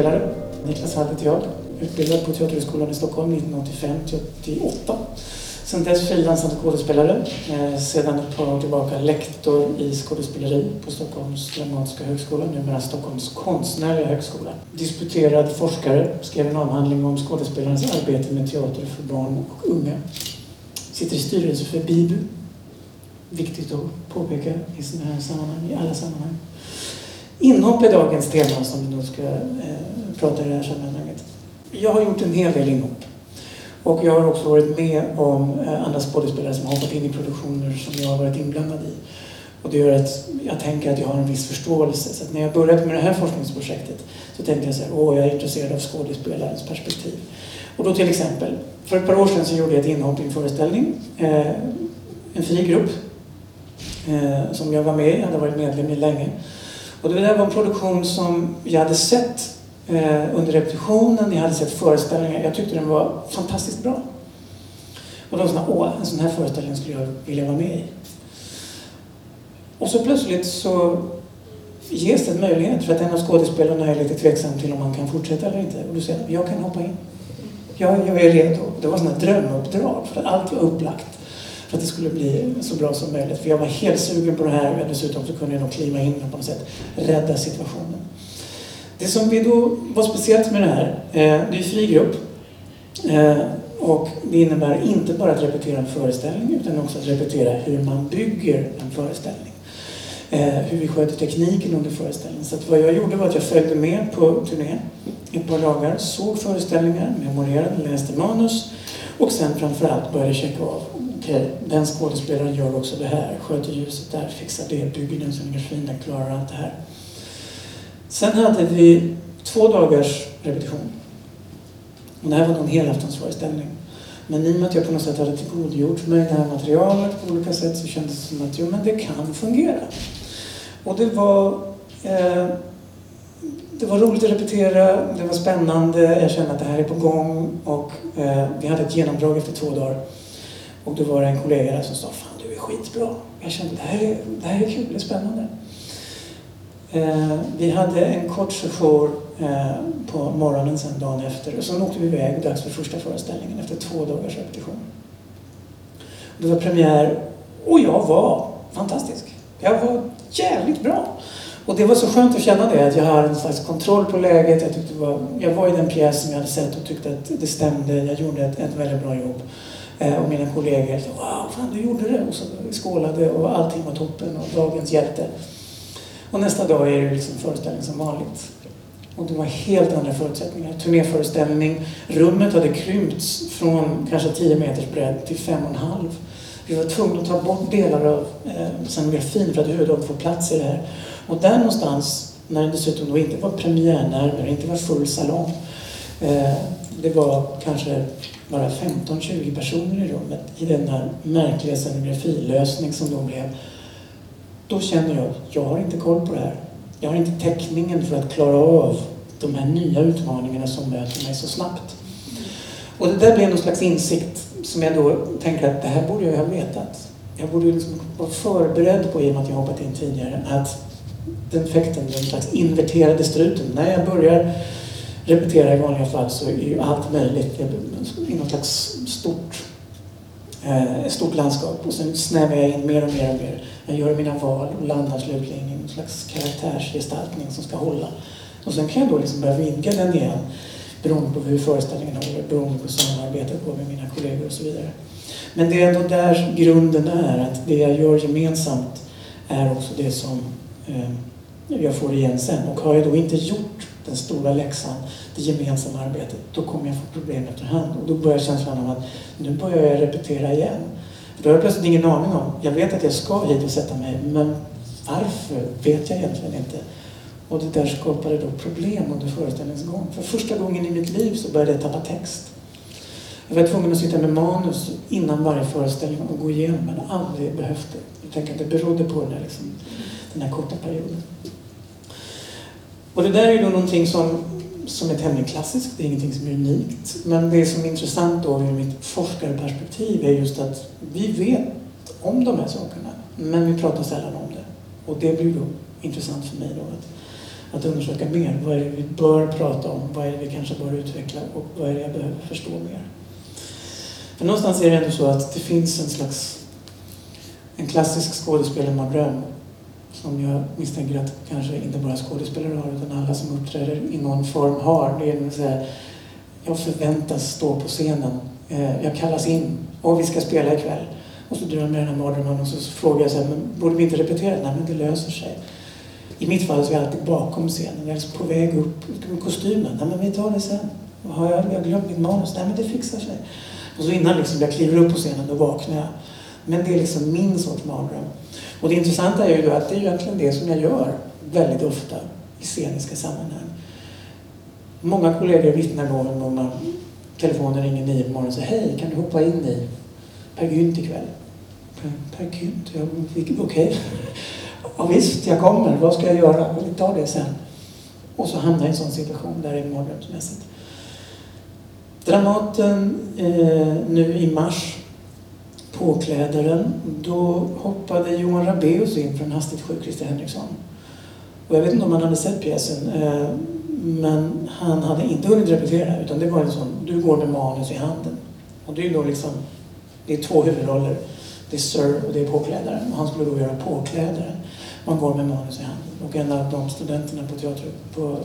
Skådespelare. Niklas Hall heter jag. Utbildad på Teaterhögskolan i Stockholm 1985 till 88. Sen dess frilansande skådespelare. Eh, sedan ett par år tillbaka lektor i skådespeleri på Stockholms dramatiska högskola, numera Stockholms konstnärliga högskola. Disputerad forskare, skrev en avhandling om skådespelarens arbete med teater för barn och unga. Sitter i styrelsen för BIBU. Viktigt att påpeka i sådana här sammanhang, i alla sammanhang. Inhopp är dagens tema som vi nu ska eh, prata i det här sammanhanget. Jag har gjort en hel del inhopp. Och jag har också varit med om eh, andra skådespelare som har hoppat in i produktioner som jag har varit inblandad i. Och det gör att jag tänker att jag har en viss förståelse. Så när jag började med det här forskningsprojektet så tänkte jag så här, åh, jag är intresserad av skådespelarens perspektiv. Och då till exempel, för ett par år sedan så gjorde jag ett inhopp i en föreställning. Eh, en fri grupp eh, som jag var med i, hade varit medlem i länge. Och det där var en produktion som jag hade sett eh, under repetitionen, jag hade sett föreställningar. Jag tyckte den var fantastiskt bra. Och då sa, åh, en sån här föreställning skulle jag vilja vara med i. Och så plötsligt så ges det en möjlighet för att en av skådespelarna är lite tveksam till om man kan fortsätta eller inte. Och du säger jag kan hoppa in. Jag, jag är redo. Det var sådana drömuppdrag för att allt var upplagt för att det skulle bli så bra som möjligt. För jag var helt sugen på det här och dessutom så kunde jag nog kliva in och på något sätt rädda situationen. Det som vi då var speciellt med det här, eh, det är fri grupp. Eh, och det innebär inte bara att repetera en föreställning utan också att repetera hur man bygger en föreställning. Eh, hur vi sköter tekniken under föreställningen. Så vad jag gjorde var att jag följde med på turné ett par dagar, såg föreställningar, memorerade, läste manus och sen framförallt började checka av. Okej, okay, den skådespelaren gör också det här, sköter ljuset där, fixar det, bygger den så den den klarar allt det här. Sen hade vi två dagars repetition. Och det här var en helaftonsföreställning. Men i och med att jag på något sätt hade tillgodogjort mig det här materialet på olika sätt så kändes det som att jo, men det kan fungera. Och det var, eh, det var roligt att repetera, det var spännande, jag kände att det här är på gång och eh, vi hade ett genomdrag efter två dagar. Då var det en kollega där som sa Fan du är skitbra. Jag kände det här är, det här är kul, det är spännande. Eh, vi hade en kort session eh, på morgonen sen dagen efter och sen åkte vi iväg dags för första föreställningen efter två dagars repetition. Det var premiär och jag var fantastisk. Jag var jävligt bra. Och det var så skönt att känna det, att jag hade en slags kontroll på läget. Jag, tyckte var, jag var i den pjäs som jag hade sett och tyckte att det stämde. Jag gjorde ett, ett väldigt bra jobb. Eh, och mina kollegor sa ”Wow, fan du gjorde det!” och så skålade och allting var toppen och dagens hjälte. Och nästa dag är det liksom föreställning som vanligt. Och det var helt andra förutsättningar. Turnéföreställning. Rummet hade krympts från kanske 10 meters bredd till 5,5. Vi var tvungna att ta bort delar av eh, scenografin för att överhuvudtaget få plats i det här. Och där någonstans, när det dessutom då inte var premiärnerver, inte var full salong. Eh, det var kanske bara 15-20 personer i rummet i den här märkliga scenografilösning som då blev då känner jag att jag har inte koll på det här. Jag har inte täckningen för att klara av de här nya utmaningarna som möter mig så snabbt. Och det där blev någon slags insikt som jag då tänker att det här borde jag ha vetat. Jag borde liksom vara förberedd på, i och med att jag hoppat in tidigare, att den effekten, den slags inverterade struten, när jag börjar repetera i vanliga fall så är ju allt möjligt i något slags stort, eh, stort landskap och sen snävar jag in mer och mer och mer. Jag gör mina val och landar slutligen i någon slags karaktärsgestaltning som ska hålla. Och sen kan jag då liksom börja vidga den igen beroende på hur föreställningen håller, beroende på samarbetet med mina kollegor och så vidare. Men det är ändå där grunden är, att det jag gör gemensamt är också det som eh, jag får igen sen. Och har jag då inte gjort den stora läxan, det gemensamma arbetet, då kommer jag få problem efterhand. Och då börjar känslan av att nu börjar jag repetera igen. Då har jag plötsligt ingen aning om. Jag vet att jag ska hit och sätta mig, men varför vet jag egentligen inte. Och det där skapade då problem under föreställningens gång. För första gången i mitt liv så började jag tappa text. Jag var tvungen att sitta med manus innan varje föreställning och gå igenom, men aldrig behövt det. Jag tänker att det berodde på den här, liksom, den här korta perioden. Och det där är då någonting som som är tämligen klassiskt, det är ingenting som är unikt. Men det som är intressant då ur mitt forskarperspektiv är just att vi vet om de här sakerna, men vi pratar sällan om det. Och det blir då intressant för mig då att att undersöka mer. Vad är det vi bör prata om? Vad är det vi kanske bör utveckla? Och vad är det jag behöver förstå mer? För någonstans är det ändå så att det finns en slags en klassisk skådespelarmardröm som jag misstänker att kanske inte bara skådespelare har utan alla som uppträder i någon form har. Det är säga, jag förväntas stå på scenen. Eh, jag kallas in och vi ska spela ikväll. Och så drömmer jag den här mardrömmen och så frågar jag så här, men borde vi inte repetera? Nej, men det löser sig. I mitt fall så är jag alltid bakom scenen. Jag är liksom på väg upp med kostymen. Nej, men vi tar det sen. Har jag, jag glömt mitt manus? Nej, men det fixar sig. Och så innan liksom jag kliver upp på scenen, då vaknar jag. Men det är liksom min sorts mardröm. Och det intressanta är ju då att det är egentligen det som jag gör väldigt ofta i sceniska sammanhang. Många kollegor vittnar då om att telefonen ringer nio på morgonen och säger Hej, kan du hoppa in i Per Gynt ikväll? Per, per Gynt? Ja, Okej. Okay. Ja, visst, jag kommer. Vad ska jag göra? Vi tar det sen. Och så hamnar jag i en sån situation där det är mardrömsmässigt. Dramaten eh, nu i mars Påklädaren, då hoppade Johan Rabaeus in från Hastigt sjuk Christer Henriksson. Och jag vet inte om han hade sett pjäsen, eh, men han hade inte hunnit repetera utan det var en sån, du går med manus i handen. Och det är då liksom, det är två huvudroller. Det är Sir och det är Påklädaren. Och han skulle då göra Påklädaren. Man går med manus i handen. Och en av de studenterna på teater, på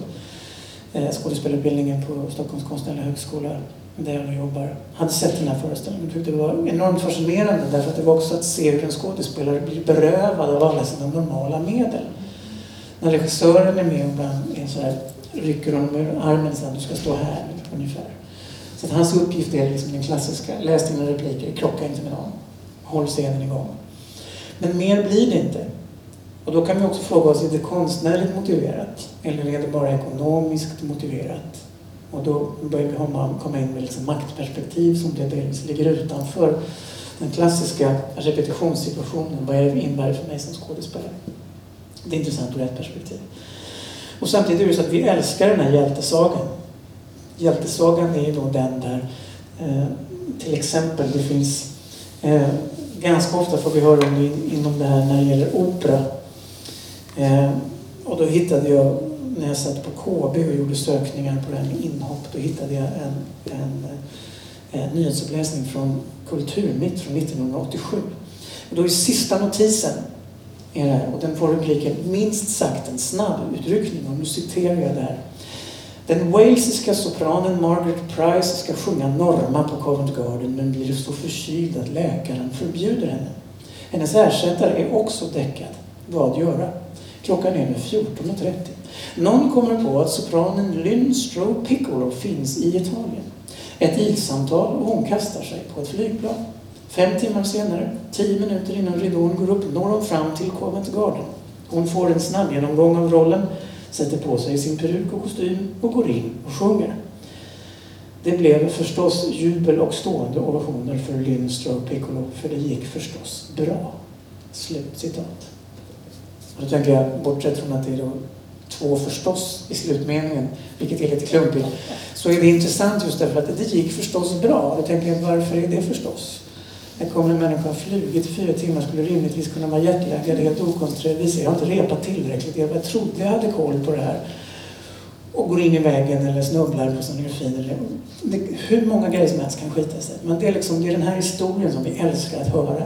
eh, skådespelarutbildningen på Stockholms konstnärliga högskola där jag nu jobbar, hade sett den här föreställningen och tyckte det var enormt fascinerande därför att det var också att se hur en skådespelare blir berövad av alla sina normala medel. När regissören är med och ibland är så här, rycker honom ur armen så att du ska stå här ungefär. Så att hans uppgift är liksom den klassiska, läs dina repliker, krocka inte med någon, håll scenen igång. Men mer blir det inte. Och då kan vi också fråga oss, är det konstnärligt motiverat? Eller är det bara ekonomiskt motiverat? Och då börjar vi komma in med liksom maktperspektiv som det delvis ligger utanför den klassiska repetitionssituationen. Vad är det innebär för mig som skådespelare? Det är intressant ur ett perspektiv. Och samtidigt är det så att vi älskar den här hjältesagan. Hjältesagan är ju då den där eh, till exempel det finns eh, ganska ofta får vi höra om det inom det här när det gäller opera. Eh, och då hittade jag när jag satt på KB och gjorde sökningar på det här med inhopp, då hittade jag en, en, en nyhetsuppläsning från Kulturmitt från 1987. Och då är sista notisen är det här, och den får rubriken minst sagt en snabb utryckning och nu citerar jag där. Den walesiska sopranen Margaret Price ska sjunga Norma på Covent Garden men blir så förkyld att läkaren förbjuder henne. Hennes ersättare är också däckad. Vad göra? Klockan är nu 14.30. Någon kommer på att sopranen Lynn Stroh Piccolo finns i Italien. Ett ilsamtal och hon kastar sig på ett flygplan. Fem timmar senare, tio minuter innan ridån går upp, når hon fram till Covent Garden. Hon får en snabb genomgång av rollen, sätter på sig sin peruk och kostym och går in och sjunger. Det blev förstås jubel och stående ovationer för Lynn Stroh Piccolo, för det gick förstås bra. Slut citat. Och då tänker jag, bortsett från att det är då två förstås i slutmeningen, vilket är lite klumpigt, så är det intressant just därför att det gick förstås bra. Då tänker jag, varför är det förstås? Här kommer en människa har flugit i fyra timmar, skulle rimligtvis kunna vara hjärtläkare, helt okoncentrerad, visar jag har inte repat tillräckligt, jag trodde jag hade koll på det här. Och går in i väggen eller snubblar på scenografin. hur många grejer som helst kan skita sig. Men det är, liksom, det är den här historien som vi älskar att höra.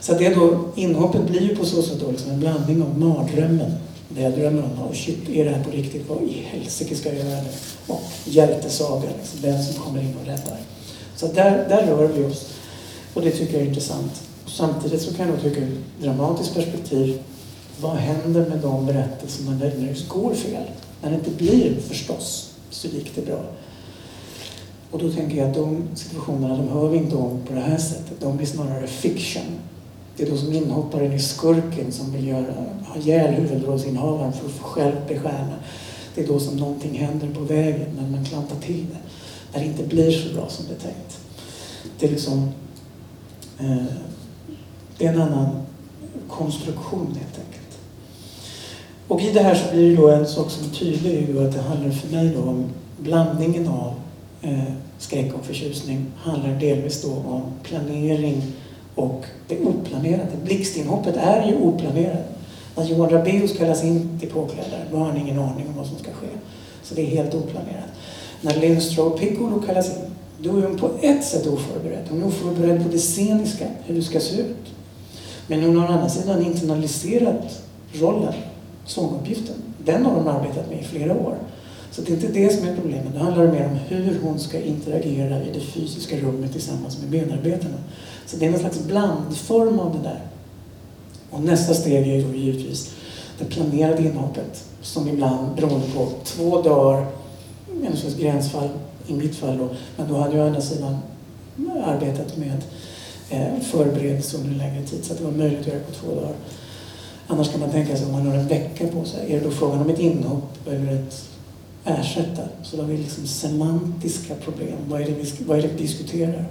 Så det då, inhoppet blir ju på så sätt då liksom en blandning av mardrömmen det jag drömmer om. Och shit, är det här på riktigt? Vad i helsike ska jag göra nu? Och hjältesaga, liksom, den som kommer in och räddar. Så där, där rör vi oss. Och det tycker jag är intressant. Och samtidigt så kan jag tycka ur dramatiskt perspektiv, vad händer med de berättelserna när det går fel? När det inte blir förstås, så gick det bra. Och då tänker jag att de situationerna, de hör vi inte om på det här sättet. De blir snarare fiction. Det är då som inhopparen i Skurken som vill göra, ha ihjäl huvudrollsinnehavaren för att få skärp i stjärna. Det är då som någonting händer på vägen när man klantar till det. När det inte blir så bra som det är tänkt. Det är liksom... Eh, det är en annan konstruktion helt enkelt. Och i det här så blir det då en sak som är tydlig, är att det handlar för mig då om blandningen av eh, skräck och förtjusning handlar delvis då om planering och det oplanerade. Blixtinhoppet är ju oplanerat. När Johan Rabaeus kallas in till påklädare, då har han ingen aning om vad som ska ske. Så det är helt oplanerat. När Lynn Stroh Piccolo kallas in, då är hon på ett sätt oförberedd. Hon är oförberedd på det sceniska, hur det ska se ut. Men hon har å andra sidan internaliserat rollen, sånguppgiften. Den har hon arbetat med i flera år. Så det är inte det som är problemet. Det handlar mer om hur hon ska interagera i det fysiska rummet tillsammans med benarbetarna. Så det är någon slags blandform av det där. Och nästa steg är då givetvis det planerade inhoppet som ibland beroende på två dagar, en slags gränsfall i mitt fall då, men då hade jag å andra sidan arbetat med eh, förberedelse under en längre tid så att det var möjligt att göra på två dagar. Annars kan man tänka sig om man har en vecka på sig, är det då frågan om ett inhopp eller ett ersätta? Så då har vi liksom semantiska problem. Vad är, det vi, vad är det vi diskuterar?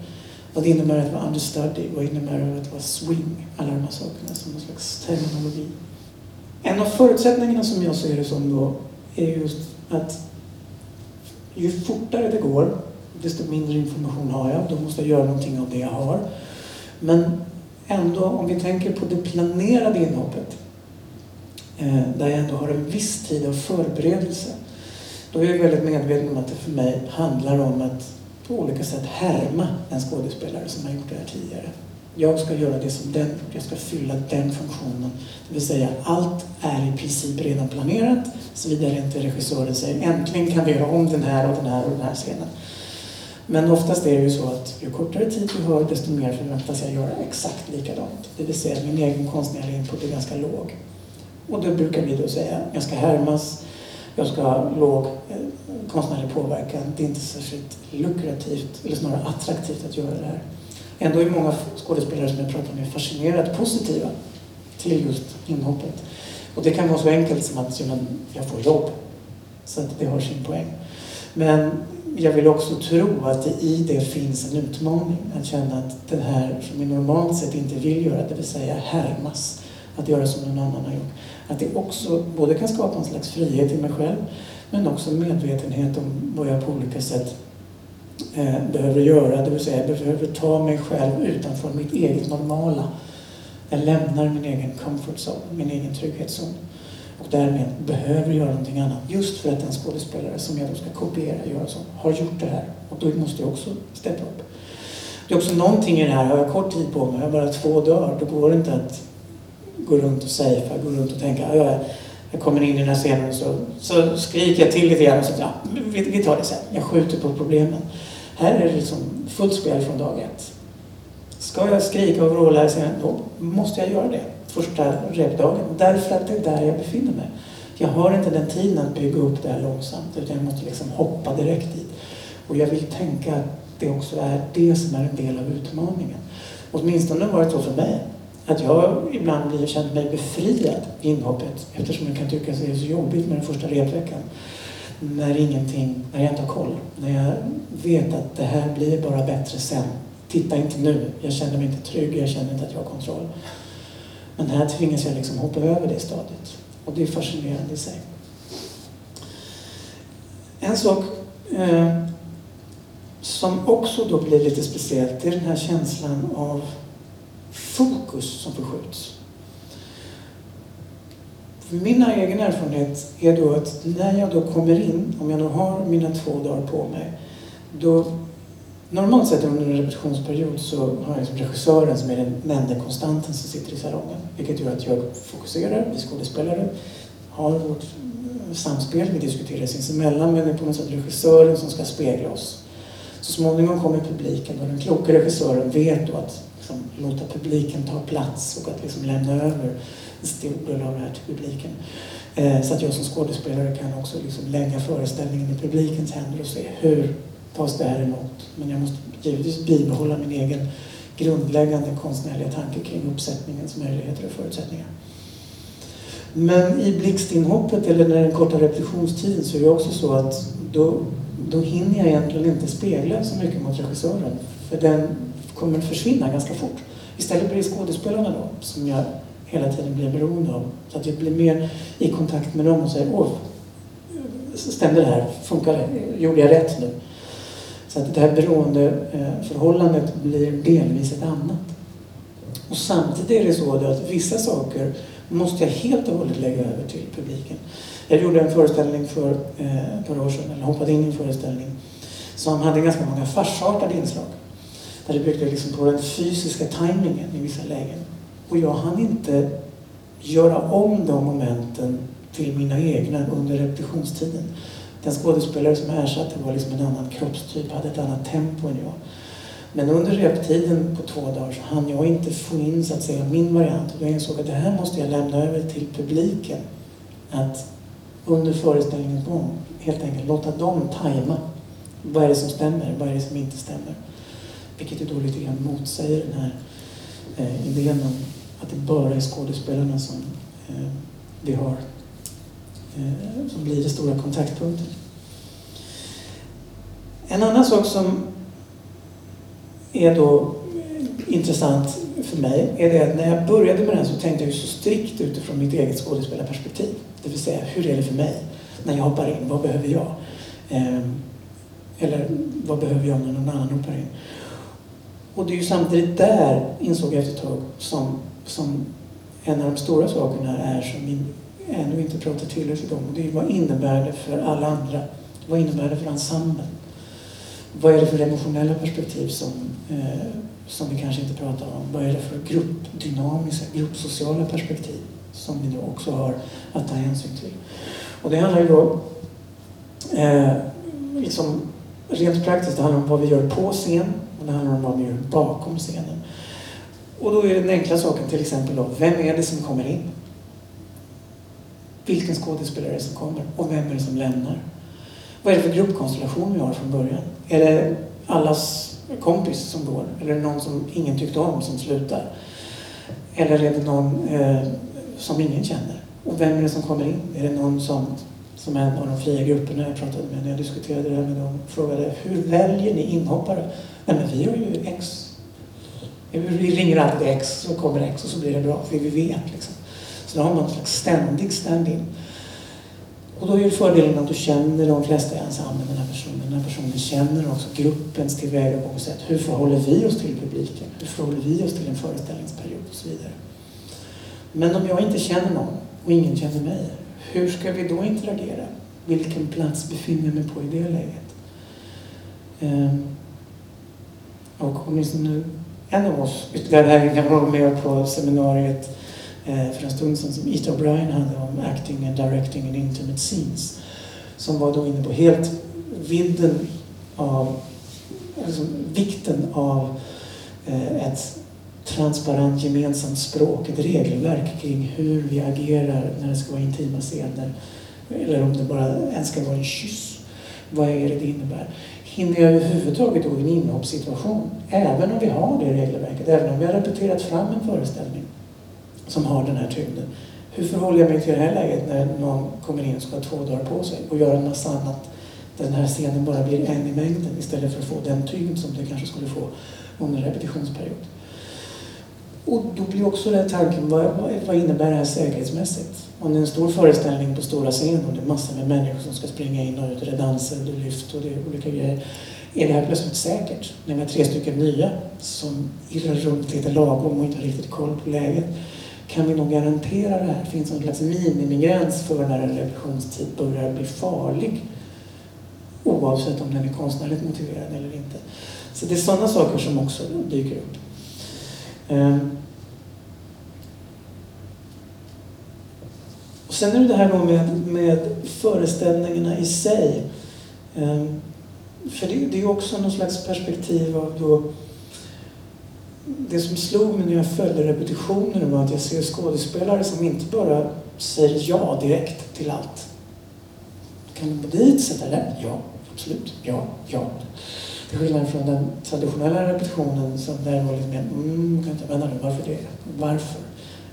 Vad det innebär att vara understudy? Vad innebär det att vara swing? Alla de här sakerna som någon slags terminologi. En av förutsättningarna som jag ser det som då är just att ju fortare det går, desto mindre information har jag. Då måste jag göra någonting av det jag har. Men ändå, om vi tänker på det planerade inhoppet, eh, där jag ändå har en viss tid av förberedelse, då är jag väldigt medveten om att det för mig handlar om att på olika sätt härma en skådespelare som har gjort det här tidigare. Jag ska göra det som den jag ska fylla den funktionen. Det vill säga, allt är i princip redan planerat, såvida inte regissören säger äntligen kan vi göra om den här och den här och den här scenen. Men oftast är det ju så att ju kortare tid du har, desto mer förväntas jag göra exakt likadant. Det vill säga, min egen konstnärliga input är ganska låg. Och då brukar vi då säga, jag ska härmas, jag ska ha låg eh, konstnärlig påverkan. Det är inte särskilt lukrativt, eller snarare attraktivt att göra det här. Ändå är många skådespelare som jag pratar med fascinerat positiva till just inhoppet. Och det kan vara så enkelt som att jag får jobb. Så att det har sin poäng. Men jag vill också tro att det i det finns en utmaning. Att känna att det här som vi normalt sett inte vill göra, det vill säga härmas, att göra som någon annan har gjort. Att det också både kan skapa en slags frihet i mig själv men också medvetenhet om vad jag på olika sätt eh, behöver göra. Det vill säga, jag behöver ta mig själv utanför mitt eget normala. Jag lämnar min egen comfort zone, min egen trygghetszon. Och därmed behöver göra någonting annat. Just för att den skådespelare som jag då ska kopiera, göra så, har gjort det här. Och då måste jag också steppa upp. Det är också någonting i det här, har jag kort tid på mig, jag har bara två dagar, då går det inte att gå runt och safea, gå runt och tänka jag, jag kommer in i den här scenen så, så skriker jag till lite grann och så ja, vi, vi tar det sen. Jag skjuter på problemen. Här är det liksom fullt spel från dag ett. Ska jag skrika och vråla i scenen, då måste jag göra det första repdagen. Därför att det är där jag befinner mig. Jag har inte den tiden att bygga upp det här långsamt utan jag måste liksom hoppa direkt dit. Och jag vill tänka att det också är det som är en del av utmaningen. Åtminstone har det varit så för mig att jag ibland blir, känner mig befriad i inhoppet eftersom jag kan tycka att det är så jobbigt med den första repveckan. När ingenting, när jag inte har koll. När jag vet att det här blir bara bättre sen. Titta inte nu, jag känner mig inte trygg, jag känner inte att jag har kontroll. Men här tvingas jag liksom hoppa över det stadiet. Och det är fascinerande i sig. En sak eh, som också då blir lite speciellt, är den här känslan av fokus som förskjuts. För min egen erfarenhet är då att när jag då kommer in, om jag nu har mina två dagar på mig, då Normalt sett under en repetitionsperiod så har jag liksom regissören som är den enda konstanten som sitter i salongen. Vilket gör att jag fokuserar, vi skådespelare har vårt samspel, vi diskuterar sinsemellan men det är på något sätt regissören som ska spegla oss. Så småningom kommer publiken och den kloka regissören vet då att liksom, låta publiken ta plats och att liksom lämna över en stor del av det här till publiken. Eh, så att jag som skådespelare kan också liksom lägga föreställningen i publikens händer och se hur tas det här emot. Men jag måste givetvis bibehålla min egen grundläggande konstnärliga tanke kring uppsättningens möjligheter och förutsättningar. Men i blixtinhoppet eller när den korta repetitionstiden så är det också så att då, då hinner jag egentligen inte spegla så mycket mot regissören. För den kommer försvinna ganska fort. Istället blir det skådespelarna då som jag hela tiden blir beroende av. Så att jag blir mer i kontakt med dem och säger åh, stämde det här? Funkar det? Gjorde jag rätt nu? Så att det här beroendeförhållandet blir delvis ett annat. Och samtidigt är det så att vissa saker måste jag helt och hållet lägga över till publiken. Jag gjorde en föreställning för eh, ett par år sedan, eller hoppade in i en föreställning som hade ganska många farsartade inslag. Där det byggde liksom på den fysiska tajmingen i vissa lägen. Och jag hann inte göra om de momenten till mina egna under repetitionstiden. Den skådespelare som ersatte var liksom en annan kroppstyp, hade ett annat tempo än jag. Men under reptiden på två dagar så hann jag inte få in så att säga min variant. Och jag insåg att det här måste jag lämna över till publiken. Att under föreställningens gång helt enkelt låta dem tajma. Vad är det som stämmer? Vad är det som inte stämmer? Vilket ju då lite grann motsäger den här eh, idén om att det bara är skådespelarna som eh, vi har eh, som blir den stora kontaktpunkten. En annan sak som är då intressant för mig är det att när jag började med den så tänkte jag ju så strikt utifrån mitt eget skådespelarperspektiv. Det vill säga, hur är det för mig när jag hoppar in? Vad behöver jag? Ehm, eller vad behöver jag när någon annan hoppar in? Och det är ju samtidigt där, insåg jag efter ett tag, som, som en av de stora sakerna är som vi ännu inte pratar tillräckligt om. Och det är vad innebär det för alla andra? Vad innebär det för ensemblen? Vad är det för emotionella perspektiv som, eh, som vi kanske inte pratar om? Vad är det för gruppdynamiska, gruppsociala perspektiv som vi nu också har att ta hänsyn till? Och det handlar ju då eh, liksom rent praktiskt, det handlar om vad vi gör på scen och det handlar om vad vi gör bakom scenen. Och då är den enkla saken till exempel då, vem är det som kommer in? Vilken skådespelare är det som kommer? Och vem är det som lämnar? Vad är det för gruppkonstellation vi har från början? Är det allas kompis som går? Eller är det någon som ingen tyckte om som slutar? Eller är det någon eh, som ingen känner? Och vem är det som kommer in? Är det någon som, som en av de fria grupperna jag pratade med när jag diskuterade det här med dem frågade hur väljer ni inhoppare? Nej men vi har ju X. Vi ringer alltid X så kommer X och så blir det bra för vi vet liksom. Så då har man en slags ständig stand-in. Och då är ju fördelen att du känner de flesta i ensemblen, den här personen. Den här personen känner också gruppens tillvägagångssätt. Hur förhåller vi oss till publiken? Hur förhåller vi oss till en föreställningsperiod och så vidare. Men om jag inte känner någon och ingen känner mig, hur ska vi då interagera? Vilken plats befinner jag mig på i det läget? Ehm, och åtminstone nu, en av oss ytterligare här kan vara med på seminariet Eh, för en stund sedan som Ita O'Brien hade om acting and directing in intimate scenes. Som var då inne på helt vidden av, alltså vikten av eh, ett transparent gemensamt språk, ett regelverk kring hur vi agerar när det ska vara intima scener. Eller om det bara ens ska vara en kyss. Vad är det det innebär? Hinner jag överhuvudtaget då i en inhoppssituation? Även om vi har det regelverket, även om vi har repeterat fram en föreställning som har den här tyngden. Hur förhåller jag mig till det här läget när någon kommer in och ska ha två dagar på sig och göra en massa annat den här scenen bara blir en i mängden istället för att få den tyngd som det kanske skulle få under en repetitionsperiod. Och då blir också den tanken, vad, vad, innebär det här säkerhetsmässigt? Om det är en stor föreställning på stora scenen och det är massor med människor som ska springa in och ut, det är danser, det är lyft och det är olika grejer. Är det här plötsligt säkert? När vi har tre stycken nya som irrar runt lite lagom och inte har riktigt koll på läget kan vi nog garantera det här? Finns det någon slags minimigräns för när en repetitionstid börjar bli farlig? Oavsett om den är konstnärligt motiverad eller inte. Så det är sådana saker som också dyker upp. Ehm. Och sen är det det här då med, med föreställningarna i sig. Ehm. För det, det är också någon slags perspektiv av då det som slog mig när jag följde repetitionen var att jag ser skådespelare som inte bara säger ja direkt till allt. Kan du gå dit, sätta där? Ja, absolut. Ja, ja. Till skillnad från den traditionella repetitionen som där var lite mer, mm, kan inte, vänta nu, varför det? Varför?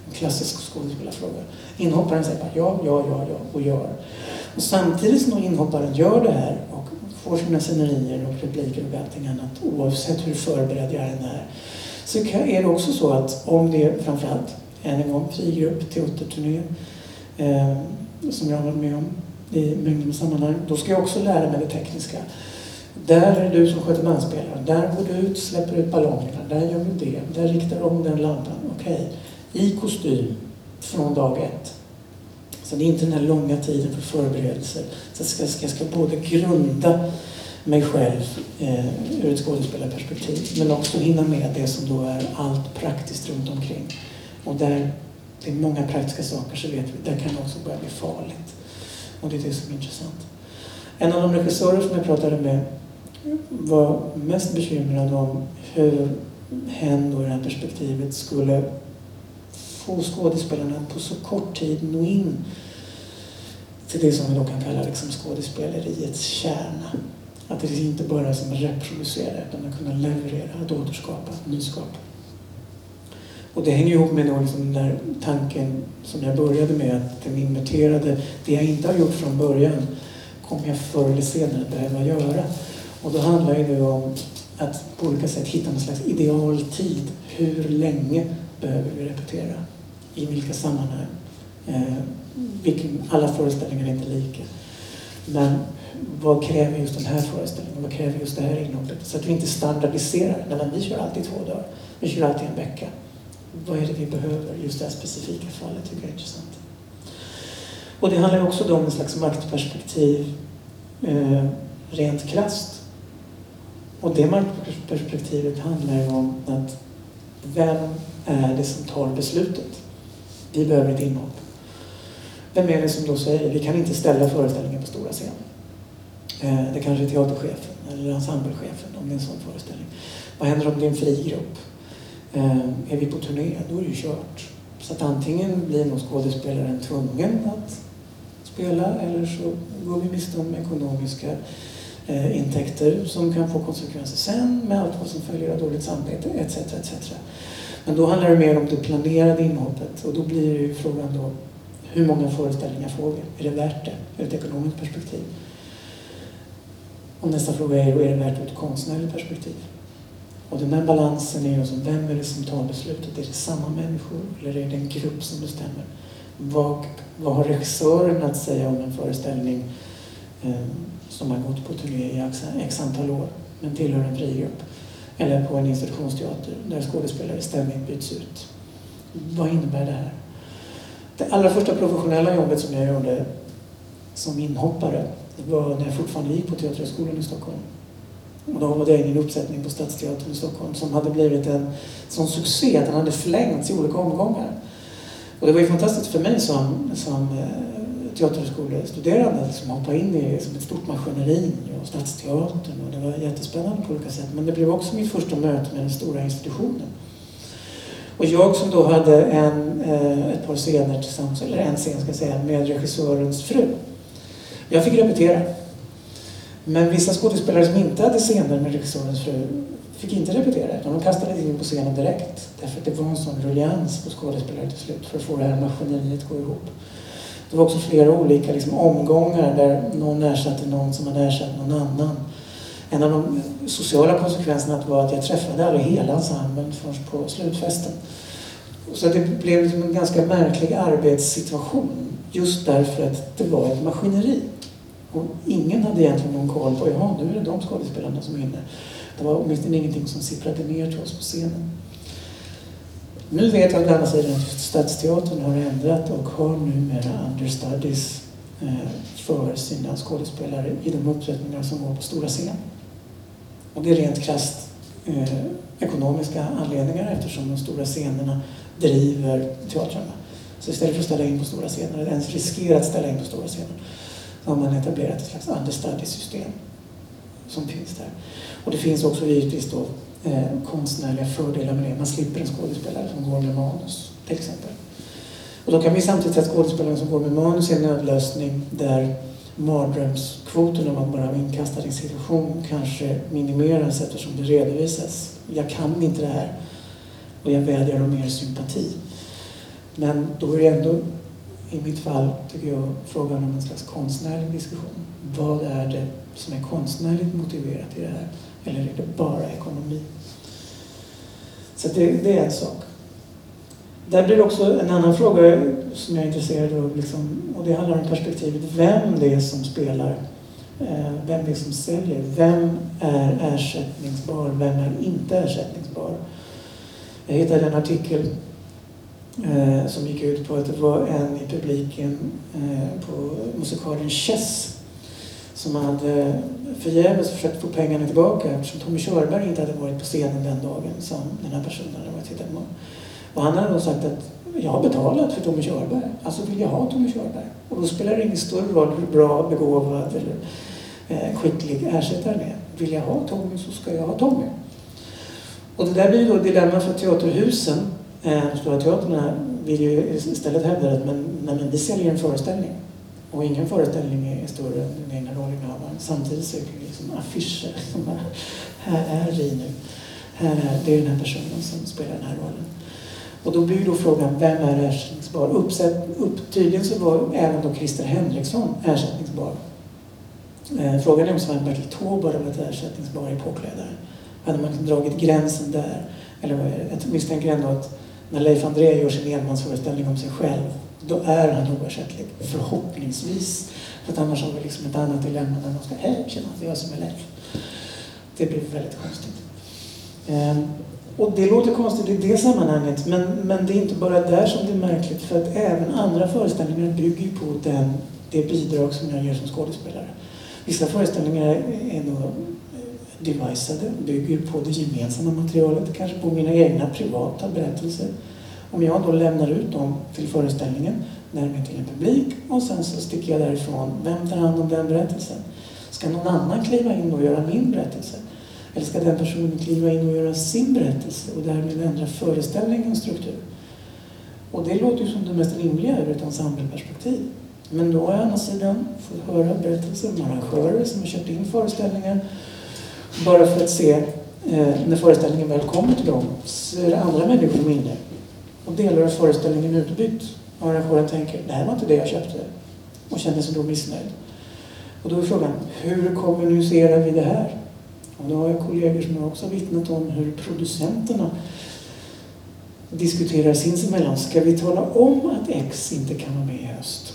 En klassisk skådespelarfråga. Inhopparen säger bara ja, ja, ja, ja och gör. Och samtidigt som inhopparen gör det här och får sina scenerier och repliker och allting annat oavsett hur förberedd jag än är så är det också så att om det är framförallt, än en gång, fri grupp, teaterturné eh, som jag har varit med om i mängder med sammanhang, då ska jag också lära mig det tekniska. Där är det du som sköter bandspelaren. Där går du ut, släpper ut ballongerna. Där gör vi det. Där riktar du om den lampan. okej, okay, i kostym från dag ett. Så det är inte den här långa tiden för förberedelser. Så jag ska, ska, ska både grunda mig själv eh, ur ett skådespelarperspektiv men också hinna med det som då är allt praktiskt runt omkring. Och där det är många praktiska saker så vet vi, där kan det också börja bli farligt. Och det är det som är intressant. En av de regissörer som jag pratade med var mest bekymrad om hur hen då i det här perspektivet skulle få skådespelarna att på så kort tid nå in till det som vi då kan kalla liksom skådespeleriets kärna. Att det inte bara är som att reproducera utan att kunna leverera, att återskapa, nyskapa. Och det hänger ihop med då liksom den där tanken som jag började med, att den inverterade, det jag inte har gjort från början kommer jag förr eller senare behöva göra. Och då handlar det om att på olika sätt hitta någon slags idealtid. Hur länge behöver vi repetera? I vilka sammanhang? Eh, vilken, alla föreställningar är inte lika. Men vad kräver just den här föreställningen? Vad kräver just det här innehållet? Så att vi inte standardiserar. Nej, men vi kör alltid två dagar. Vi kör alltid en vecka. Vad är det vi behöver just det här specifika fallet? tycker jag är intressant. Och det handlar också om en slags maktperspektiv eh, rent krasst. Och det maktperspektivet handlar om att vem är det som tar beslutet? Vi behöver ett innehåll. Vem är det som då säger vi kan inte ställa föreställningen på stora scenen? Eh, det kanske är teaterchefen eller ensemblechefen om det är en sån föreställning. Vad händer om det är en fri grupp? Eh, är vi på turné, då är det ju kört. Så att antingen blir nog skådespelaren tvungen att spela eller så går vi miste om ekonomiska eh, intäkter som kan få konsekvenser sen med allt vad som följer av dåligt samvete etc. etc. Men då handlar det mer om det planerade inhoppet och då blir det ju frågan då hur många föreställningar får vi? Är det värt det ur ett ekonomiskt perspektiv? Och nästa fråga är då, är det värt det ur ett konstnärligt perspektiv? Och den här balansen är ju vem är det som tar beslutet? Är det samma människor eller är det en grupp som bestämmer? Vad, vad har regissören att säga om en föreställning eh, som har gått på turné i x antal år men tillhör en fri grupp? Eller på en institutionsteater där skådespelare ständigt byts ut. Vad innebär det här? Det allra första professionella jobbet som jag gjorde som inhoppare det var när jag fortfarande gick på Teaterhögskolan i Stockholm. Och då var det en uppsättning på Stadsteatern i Stockholm som hade blivit en sån succé att den hade förlängts i olika omgångar. Och det var ju fantastiskt för mig som, som eh, teaterhögskolestuderande som hoppade in i som ett stort maskineri och Stadsteatern och det var jättespännande på olika sätt. Men det blev också mitt första möte med den stora institutionen. Och jag som då hade en, eh, ett par scener tillsammans, eller en scen ska jag säga, med regissörens fru. Jag fick repetera. Men vissa skådespelare som inte hade scener med regissörens fru fick inte repetera utan de kastades in på scenen direkt. Därför att det var en sån ruljans på skådespelare till slut för att få det här maskineriet att gå ihop. Det var också flera olika liksom, omgångar där någon ersatte någon som hade ersatt någon annan. En av de sociala konsekvenserna var att jag träffade aldrig hela ensemblen förrän på slutfesten. Så det blev liksom en ganska märklig arbetssituation just därför att det var ett maskineri. Och ingen hade egentligen någon koll på, ja nu är det de skådespelarna som är inne. Det var åtminstone ingenting som sipprade ner till oss på scenen. Nu vet jag å andra sidan att Stadsteatern har ändrat och har numera understudies eh, för sina skådespelare i de uppsättningar som går på stora scen. Och det är rent krasst eh, ekonomiska anledningar eftersom de stora scenerna driver teatrarna. Så istället för att ställa in på stora scener, eller ens riskera att ställa in på stora scener, har man etablerat ett slags understudy-system som finns där. Och det finns också givetvis då eh, konstnärliga fördelar med det. Man slipper en skådespelare som går med manus, till exempel. Och då kan vi samtidigt säga att skådespelaren som går med manus är en nödlösning där mardrömskvoten om att bara vara inkastad i en situation kanske minimeras eftersom det redovisas. Jag kan inte det här och jag vädjar om mer sympati. Men då är det ändå, i mitt fall, tycker jag, frågan om en slags konstnärlig diskussion. Vad är det som är konstnärligt motiverat i det här? Eller är det bara ekonomi? Så det, det är en sak. Där blir också en annan fråga som jag är intresserad av, liksom, och det handlar om perspektivet vem det är som spelar, eh, vem det är som säljer, vem är ersättningsbar, vem är inte ersättningsbar? Jag hittade en artikel eh, som gick ut på att det var en i publiken eh, på musikalen Chess som hade förgäves försökt få pengarna tillbaka eftersom Tommy Körberg inte hade varit på scenen den dagen som den här personen hade varit tittat på. Och han hade då sagt att jag har betalat för Tommy Körberg, alltså vill jag ha Tommy Körberg. Och då spelar det ingen större roll hur bra, begåvad eller eh, skicklig ersättaren är. Vill jag ha Tommy så ska jag ha Tommy. Och det där blir då dilemma för teaterhusen. Eh, de stora teatrarna vill ju istället hävda att men, nej, men vi säljer en föreställning. Och ingen föreställning är större än den egna rollinnehavaren. Samtidigt söker det liksom affischer. Som bara, här är vi nu. Här är, det är den här personen som spelar den här rollen. Och då blir då frågan, vem är ersättningsbar? Uppsätt, upp, tydligen så var även då Christer Henriksson ersättningsbar. Eh, frågan är om Sven Bertil Taube hade varit ersättningsbar i påklädare. Hade man liksom dragit gränsen där? Eller? Jag misstänker ändå att när Leif André gör sin enmansföreställning om sig själv, då är han oersättlig. Förhoppningsvis. För att annars har vi liksom ett annat dilemma när man ska, hej tjena, det är jag som är Leif. Det blir väldigt konstigt. Ehm, och det låter konstigt i det sammanhanget, men, men det är inte bara där som det är märkligt. För att även andra föreställningar bygger på den, det bidrag som jag ger som skådespelare. Vissa föreställningar är nog devisade, bygger på det gemensamma materialet, kanske på mina egna privata berättelser. Om jag då lämnar ut dem till föreställningen, närmare till en publik och sen så sticker jag därifrån. Vem tar hand om den berättelsen? Ska någon annan kliva in och göra min berättelse? Eller ska den personen kliva in och göra sin berättelse och därmed ändra föreställningens struktur? Och det låter ju som det mest rimliga ur ett ensembleperspektiv. Men då har jag å andra sidan fått höra berättelser om arrangörer som har köpt in föreställningar bara för att se eh, när föreställningen väl kommer till dem så är det andra människor som är inne och delar av föreställningen utbytt. Och arrangören tänker, det här var inte det jag köpte och känner sig då missnöjd. Och då är frågan, hur kommunicerar vi det här? Och då har jag kollegor som har också vittnat om hur producenterna diskuterar sinsemellan. Ska vi tala om att X inte kan vara med i höst?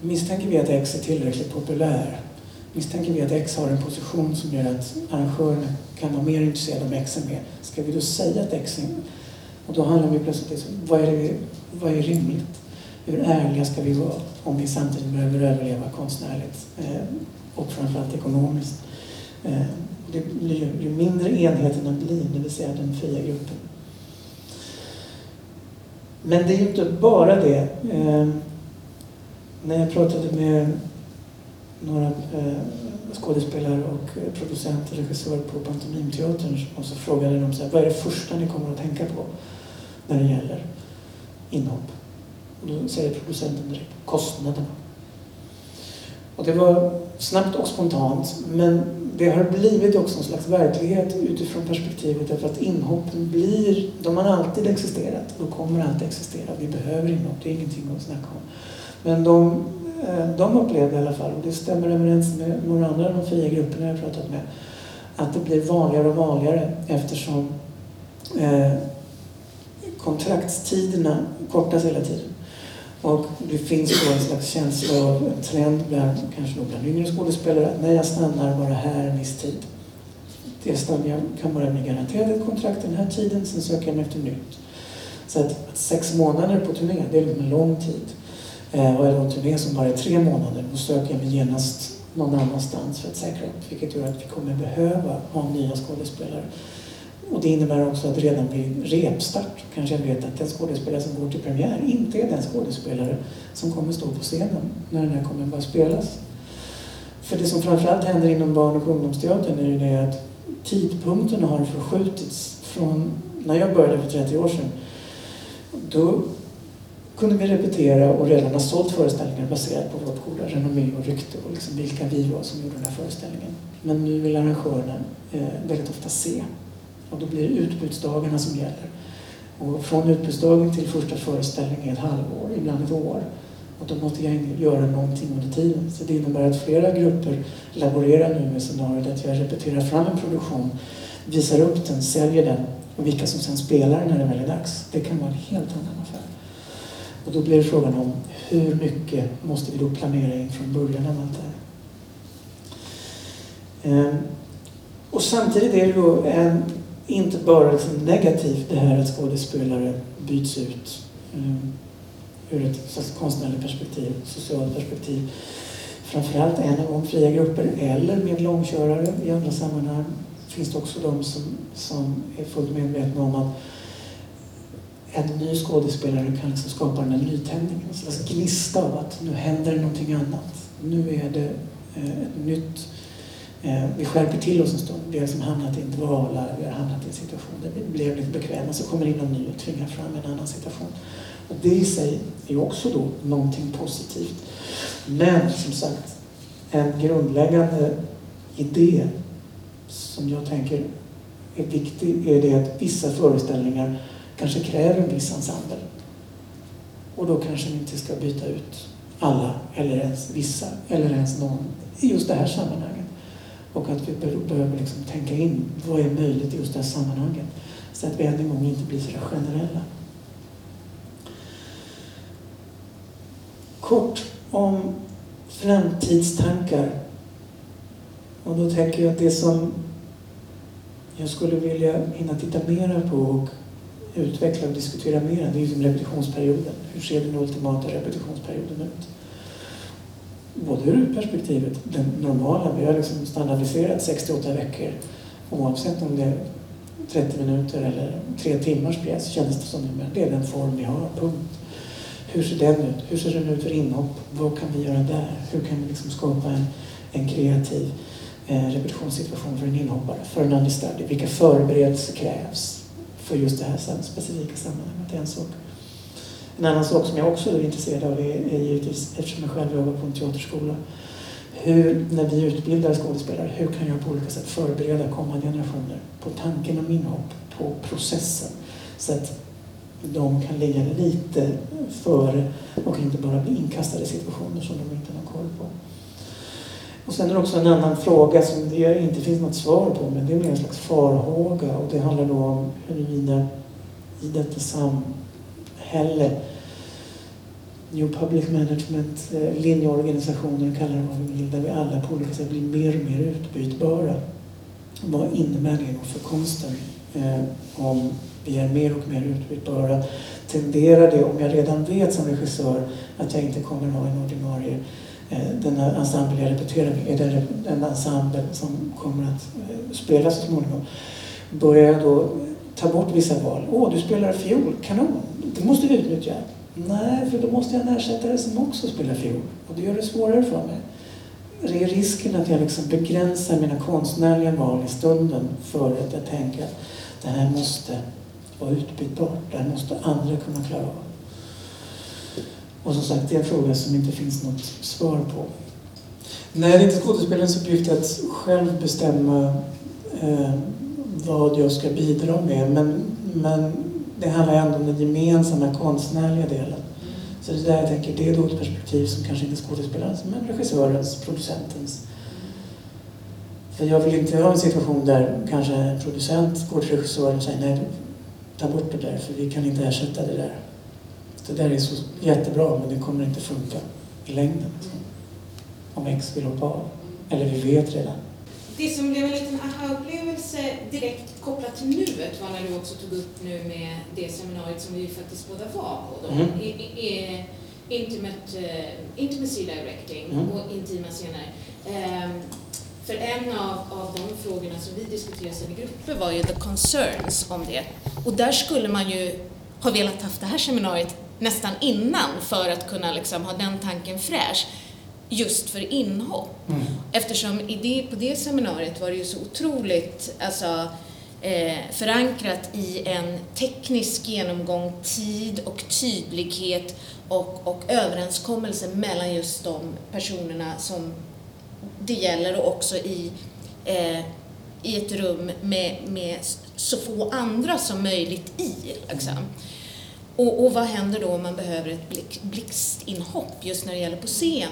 Misstänker vi att X är tillräckligt populär? Misstänker vi att X har en position som gör att arrangören kan vara mer intresserad om X är med? Ska vi då säga att X är med? Och då handlar det plötsligt om liksom, vad är, det, vad är rimligt? Hur ärliga ska vi vara om vi samtidigt behöver överleva konstnärligt eh, och framförallt ekonomiskt? Eh, det blir ju, ju mindre enheterna blir, det vill säga den fria gruppen. Men det är ju inte bara det. Eh, när jag pratade med några eh, skådespelare och eh, producenter, regissörer på Pantomimteatern och så frågade de så här, vad är det första ni kommer att tänka på när det gäller inhopp? Och då säger producenten direkt, kostnaderna. Och det var snabbt och spontant, men det har blivit också en slags verklighet utifrån perspektivet därför att inhoppen blir, de har alltid existerat och kommer alltid existera. Vi behöver inhopp, det är ingenting att snacka om. Men de, Eh, de upplevde i alla fall, och det stämmer överens med några andra av de fria grupperna jag pratat med, att det blir vanligare och vanligare eftersom eh, kontraktstiderna kortas hela tiden. Och det finns då en slags känsla av en trend bland, kanske då bland yngre skådespelare att när jag stannar bara här en viss tid. Det stannar, jag kan bara bli garanterad ett kontrakt den här tiden, sen söker jag mig efter nytt. Så att, att sex månader på turné, det är liksom en lång tid. Eh, och är det en turné som bara är tre månader, då söker jag mig genast någon annanstans för att säkra upp. Vilket gör att vi kommer behöva ha nya skådespelare och det innebär också att redan vid repstart kanske jag vet att den skådespelare som går till premiär inte är den skådespelare som kommer stå på scenen när den här kommer börja spelas. För det som framförallt händer inom barn och ungdomsteatern är ju det att tidpunkterna har förskjutits från när jag började för 30 år sedan. Då kunde vi repetera och redan ha sålt föreställningar baserat på vårt goda renommé och rykte och liksom vilka vi var som gjorde den här föreställningen. Men nu vill arrangörerna eh, väldigt ofta se och då blir det utbudsdagarna som gäller. Och från utbudsdagen till första föreställningen är ett halvår, ibland ett år. Och då måste jag göra någonting under tiden. Så det innebär att flera grupper laborerar nu med scenariot att jag repeterar fram en produktion, visar upp den, säljer den och vilka som sen spelar när det väl är dags. Det kan vara en helt annan affär. Och då blir det frågan om hur mycket måste vi då planera in från början av allt det här. Ehm, och samtidigt är det då en inte bara liksom negativt det här att skådespelare byts ut ehm, ur ett konstnärligt perspektiv, socialt perspektiv. Framförallt än en gång fria grupper eller med långkörare i andra sammanhang finns det också de som, som är fullt medvetna om att en ny skådespelare kan liksom skapa den här nytändningen, en slags gnista av att nu händer det någonting annat. Nu är det eh, ett nytt Eh, vi skärper till oss en stund. Vi har liksom hamnat i intervaller. vi har hamnat i en situation där vi blev lite bekväma. Så kommer in någon ny och tvingar fram en annan situation. Och det i sig är också då någonting positivt. Men som sagt, en grundläggande idé som jag tänker är viktig är det att vissa föreställningar kanske kräver en viss ensemble. Och då kanske vi inte ska byta ut alla, eller ens vissa, eller ens någon i just det här sammanhanget. Och att vi behöver liksom tänka in vad är möjligt i just det här sammanhanget. Så att vi än en gång inte blir så generella. Kort om framtidstankar. Och då tänker jag att det som jag skulle vilja hinna titta mera på och utveckla och diskutera mer. det är ju repetitionsperioden. Hur ser den ultimata repetitionsperioden ut? både ur perspektivet, den normala, vi har liksom standardiserat 68 veckor oavsett om det är 30 minuter eller tre timmars pjäs känns det som. Det är den form vi har, punkt. Hur ser den ut? Hur ser den ut för inhopp? Vad kan vi göra där? Hur kan vi liksom skapa en, en kreativ eh, repetitionssituation för en inhoppare, för en understudy? Vilka förberedelser krävs för just det här specifika sammanhanget? Det är en sak. En annan sak som jag också är intresserad av är, är givetvis, eftersom jag själv jobbar på en teaterskola, hur, när vi utbildar skådespelare, hur kan jag på olika sätt förbereda kommande generationer på tanken om inhopp, på processen, så att de kan ligga lite före och inte bara bli inkastade i situationer som de inte har koll på. Och sen är det också en annan fråga som det inte finns något svar på, men det är mer en slags farhåga och det handlar då om huruvida i detta samhälle New Public Management, eh, linjeorganisationer, kallar det vad vi vill, där vi alla på olika sätt blir mer och mer utbytbara. Vad innebär det då för konsten? Eh, om vi är mer och mer utbytbara, tenderar det, om jag redan vet som regissör att jag inte kommer att ha en ordinarie Eh, den här ensemblen jag repeterar med, den, den ensemble som kommer att eh, spela spelas så småningom. Börjar jag då ta bort vissa val? Åh, du spelar fiol, kanon, det måste vi utnyttja. Nej, för då måste jag ha en ersättare som också spelar fiol. Och det gör det svårare för mig. Det är risken att jag liksom begränsar mina konstnärliga val i stunden för att jag tänker att det här måste vara utbytbart. Det här måste andra kunna klara av. Och som sagt, det är en fråga som inte finns något svar på. Nej, det är inte skådespelarens uppgift att själv bestämma eh, vad jag ska bidra med. Men, men det handlar ändå om den gemensamma konstnärliga delen. Så det är där jag tänker, det är då ett perspektiv som kanske inte är skådespelarens, men regissörens, producentens. För jag vill inte ha en situation där kanske en producent går till regissören och säger nej, ta bort det där för vi kan inte ersätta det där. Det där är så jättebra men det kommer inte funka i längden. Om X vill hoppa av. Eller vi vet redan det som blev en liten aha-upplevelse direkt kopplat till nuet var när du också tog upp nu med det seminariet som vi faktiskt båda var på då. Mm. I, i, intimate, uh, intimacy directing mm. och intima scener. Um, för en av, av de frågorna som vi diskuterade i grupper var ju the concerns om det. Och där skulle man ju ha velat haft det här seminariet nästan innan för att kunna liksom ha den tanken fräsch just för inhopp. Mm. Eftersom i det, på det seminariet var det ju så otroligt alltså, eh, förankrat i en teknisk genomgång, tid och tydlighet och, och överenskommelse mellan just de personerna som det gäller och också i, eh, i ett rum med, med så få andra som möjligt i. Liksom. Och, och, vad händer då om man behöver ett blick, blixtinhopp just när det gäller på scen?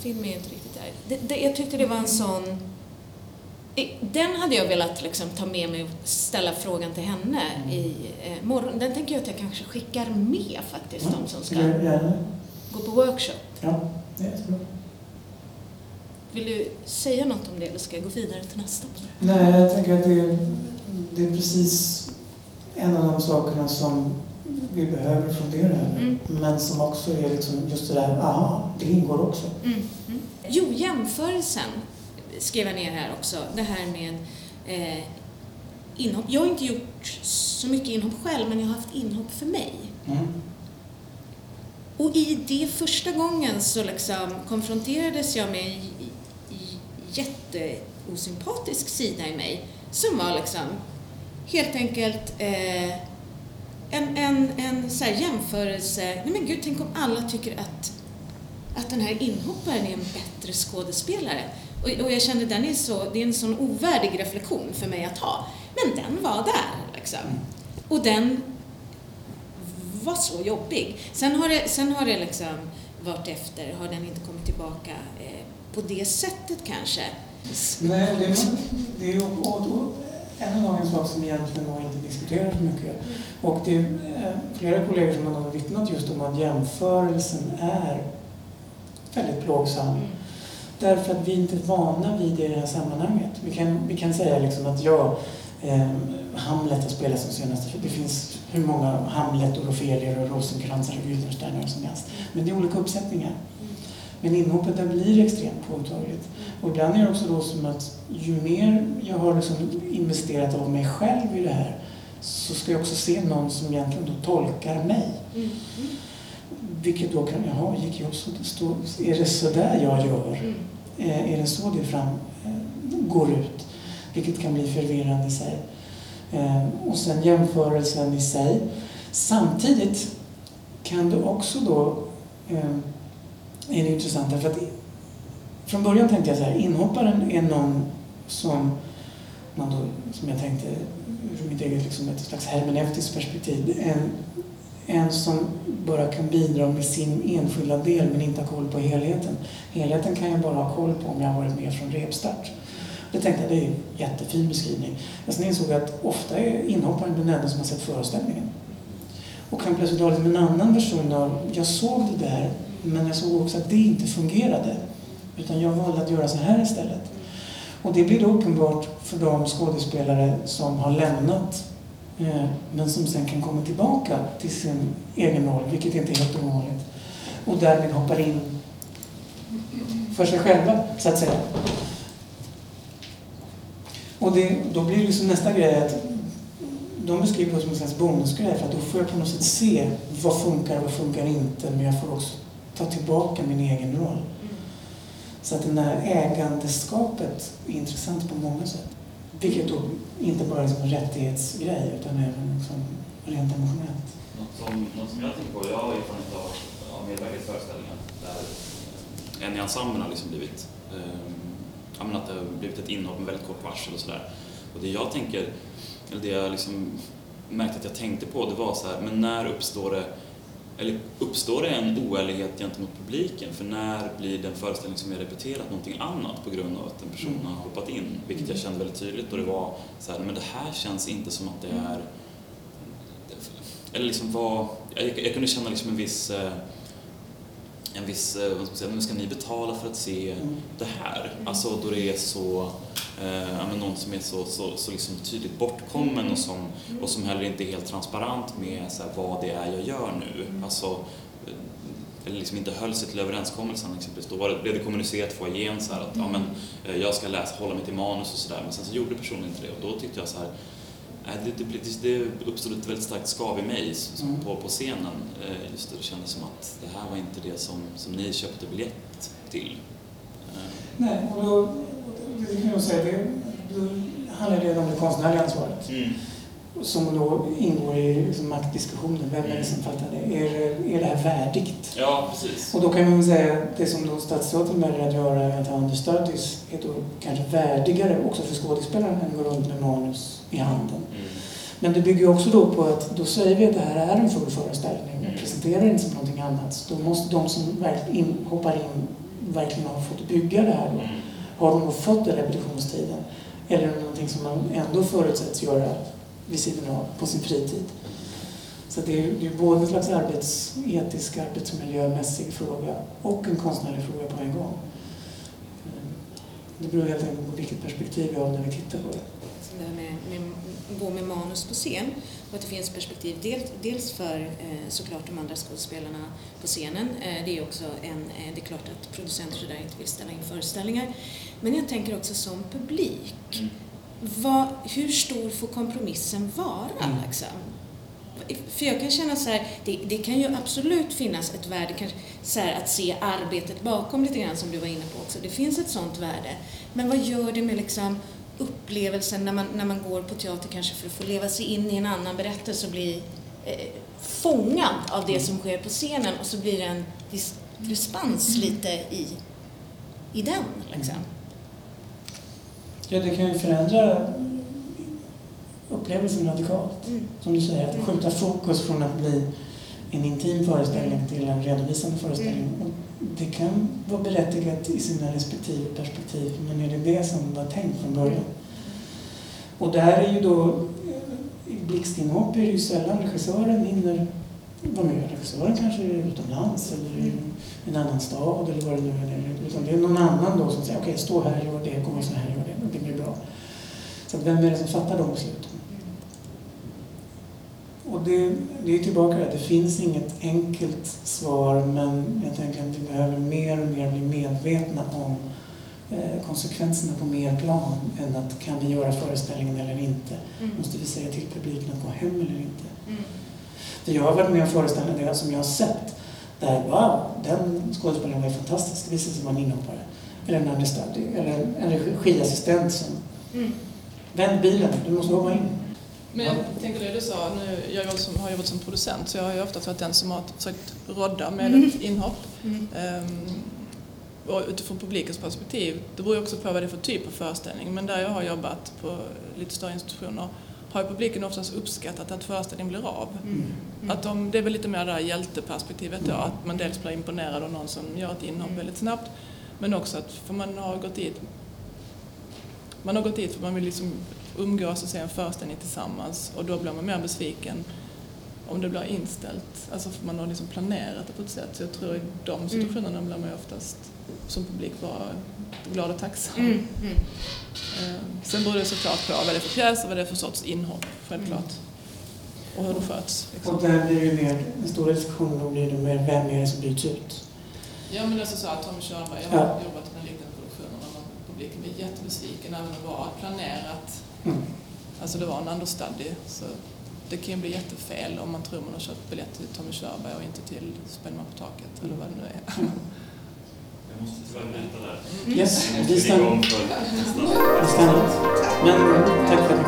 film är ju inte riktigt där. Det, det, jag tyckte det var en sån... Den hade jag velat liksom ta med mig och ställa frågan till henne mm. i eh, morgon. Den tänker jag att jag kanske skickar med faktiskt, mm. de som ska ja, gå på workshop. Ja, det är jättebra. Vill du säga något om det eller ska jag gå vidare till nästa? Nej, jag tänker att det det är precis en av de sakerna som vi behöver fundera över. Mm. Men som också är liksom just det där, aha, det ingår också. Mm. Mm. Jo, jämförelsen skrev jag ner här också. Det här med eh, inhopp. Jag har inte gjort så mycket inhopp själv, men jag har haft inhopp för mig. Mm. Och i det första gången så liksom konfronterades jag med en jätteosympatisk sida i mig som var liksom helt enkelt eh, en, en, en så här jämförelse. Nej men gud, tänk om alla tycker att, att den här inhopparen är en bättre skådespelare. Och, och jag kände den är så, det är en sån ovärdig reflektion för mig att ha. Men den var där liksom. Och den var så jobbig. Sen har det, sen har det liksom varit efter, har den inte kommit tillbaka eh, på det sättet kanske. Nej, det är, det är och, och, en av en sak som egentligen nog inte diskuteras så mycket. Och det är eh, flera kollegor som har vittnat just om att jämförelsen är väldigt plågsam. Mm. Därför att vi inte är vana vid det i det här sammanhanget. Vi kan, vi kan säga liksom att ja, eh, Hamlet har spelats de senaste... Det finns hur många Hamlet och Ofelier och Rosenkrantz och Gyldensteiner som helst. Men det är olika uppsättningar. Men inhoppet där blir extremt påtagligt. Och ibland är det också då som att ju mer jag har liksom investerat av mig själv i det här så ska jag också se någon som egentligen då tolkar mig. Mm. Vilket då kan, jaha, gick jag så, stå, är det så där jag gör? Mm. Eh, är det så det fram, eh, går ut? Vilket kan bli förvirrande i sig. Eh, och sen jämförelsen i sig. Samtidigt kan du också då, är det intressant därför att från början tänkte jag så här, inhopparen är någon som, man då, som jag tänkte ur mitt eget liksom ett slags hermeneutiskt perspektiv, en, en som bara kan bidra med sin enskilda del men inte har koll på helheten. Helheten kan jag bara ha koll på om jag har varit med från repstart. Det tänkte jag, det är en jättefin beskrivning. Men sen insåg jag att ofta är inhopparen den enda som har sett föreställningen. Och kan plötsligt ha liksom en annan version av, jag såg det där, men jag såg också att det inte fungerade. Utan jag valde att göra så här istället. Och det blir då uppenbart för de skådespelare som har lämnat eh, men som sen kan komma tillbaka till sin egen roll, vilket inte är helt ovanligt. Och därmed hoppar in för sig själva, så att säga. Och det, då blir liksom nästa grej att de beskriver det som en slags bonusgrej för att då får jag på något sätt se vad funkar och vad funkar inte men jag får också ta tillbaka min egen roll. Så att det här ägandeskapet är intressant på många sätt. Vilket då inte bara är som en rättighetsgrej utan även liksom rent emotionellt. Något som, något som jag tänker på, jag har erfarenhet av, av medverkat i föreställningar där eh, en i ensemblen har liksom blivit, eh, menar, att det har blivit ett inhopp med väldigt kort varsel och sådär. Och det jag tänker, eller det jag liksom märkte att jag tänkte på, det var så här, men när uppstår det eller uppstår det en oärlighet gentemot publiken? För när blir den föreställning som är repeterat någonting annat på grund av att en person Mm. har hoppat in? Vilket jag kände väldigt tydligt och det var så här, men det här känns inte som att det är... Eller liksom vad... Jag, jag kunde känna liksom en viss... En viss, eh, vad ska man säga, men ska ni betala för att se Mm. det här? Alltså då det är så, eh, någon som är så, så, så liksom tydligt bortkommen och som, och som heller inte är helt transparent med så här, vad det är jag gör nu. Alltså, eh, eller liksom inte höll sig till överenskommelsen exempelvis. Då var det, blev det kommunicerat för igen så här att ja, men, eh, jag ska läsa, hålla mig till manus och sådär. Men sen så gjorde personen inte det och då tyckte jag så här det, det, det, uppstod ett väldigt starkt skav i mig Mm. på, på scenen. Eh, Just det, det kändes som att det här var inte det som, som ni köpte biljett till. Eh, Nej, och då, det kan jag säga, det, då handlar det om det konstnärliga ansvaret. Som då ingår i liksom maktdiskussionen. Vem är det som fattar det? Är, det- är det här värdigt? Ja, precis. Och då kan man säga att det som då Stadsteatern väljer att göra är att ha understudies är då kanske värdigare också för skådespelaren än att gå runt med manus i handen. Mm. Men det bygger också då på att då säger vi att det här är en full föreställning och Mm. presenterar inte som någonting annat. Så då måste de som verkligen in, hoppar in verkligen ha fått bygga det här då. Mm. Har de då fått den repetitionstiden? Eller är det någonting som man ändå förutsätts göra vid sidan av, på sin fritid? Så det är det är både en slags arbetsetisk, arbetsmiljömässig fråga och en konstnärlig fråga på en gång. Det beror helt enkelt på vilket perspektiv vi har när vi tittar på det. det här med, med att gå med manus på scen och att det finns perspektiv dels, dels för eh, såklart de andra skådespelarna på scenen. Eh, det är också en, eh, det är klart att producenter där inte vill ställa in föreställningar. Men jag tänker också som publik. Mm. Vad, hur stor får kompromissen vara? Mm. Liksom? För jag kan känna så här, det, det kan ju absolut finnas ett värde, kanske, så här, att se arbetet bakom lite grann som du var inne på också. Det finns ett sånt värde. Men vad gör det med liksom upplevelsen när man, när man går på teater kanske för att få leva sig in i en annan berättelse och bli eh, fångad av det som sker på scenen och så blir det en dis- diskrepans lite i, i den. Liksom. Ja, det kan ju förändra upplevelsen radikalt. Mm. Som du säger, att skjuta fokus från att bli en intim föreställning till en redovisande föreställning. Mm. Det kan vara berättigat i sina respektive perspektiv, men är det det som var tänkt från början? Och där är ju då, i blixtinhopp är det ju sällan regissören hinner vara med. Regissören kanske utomlands eller i en annan stad eller vad det nu är. Utan det är någon annan då som säger okej, stå här, gör det, gå så här, gör det, det blir bra. Så vem är det som fattar de besluten? Och det, det är tillbaka där, det finns inget enkelt svar men jag tänker att vi behöver mer och mer bli medvetna om eh, konsekvenserna på mer plan än att kan vi göra föreställningen eller inte? Mm. Måste vi säga till publiken att gå hem eller inte? Mm. För jag har varit med om föreställningar som jag har sett där, wow, den skådespelaren var fantastisk, det visade sig vara en inhoppare. Eller en understudy, eller en, en regiassistent som, Mm. vänd bilen, du måste hoppa in. Men jag tänker det du sa, nu, jag som, har jobbat som producent så jag har ju ofta varit den som har försökt rodda med Mm. ett inhopp. Mm. Ehm, och utifrån publikens perspektiv, det beror ju också på vad det är för typ av föreställning, men där jag har jobbat på lite större institutioner har ju publiken oftast uppskattat att föreställningen blir av. Mm. Mm. Att de, det är väl lite mer det här hjälteperspektivet då, att man dels blir imponerad av någon som gör ett inhopp Mm. väldigt snabbt, men också att för man har gått dit man har gått dit för man vill liksom umgås och se en föreställning tillsammans och då blir man mer besviken om det blir inställt. Alltså för man har liksom planerat det på ett sätt. Så jag tror i de situationerna blir man ju oftast som publik bara glad och tacksam. Mm. Mm. Eh, Sen beror det såklart på vad det är för pjäs och vad det är för sorts inhopp, självklart. Och hur det sköts. Liksom. Och där blir det mer, den stora diskussionen då blir det mer vem är det som byts ut? Ja men det är så att Tommy Körberg, jag har jobbat med liknande produktioner och man- publiken blir jättebesviken även om det var planerat. Mm. Alltså det var en understudy så det kan ju bli jättefel om man tror man har köpt biljett till Tommy Körberg och inte till Spelman på taket eller vad det nu är. Jag måste tyvärr bryta där. Yes, vi stannar. Men tack för att ni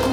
kom.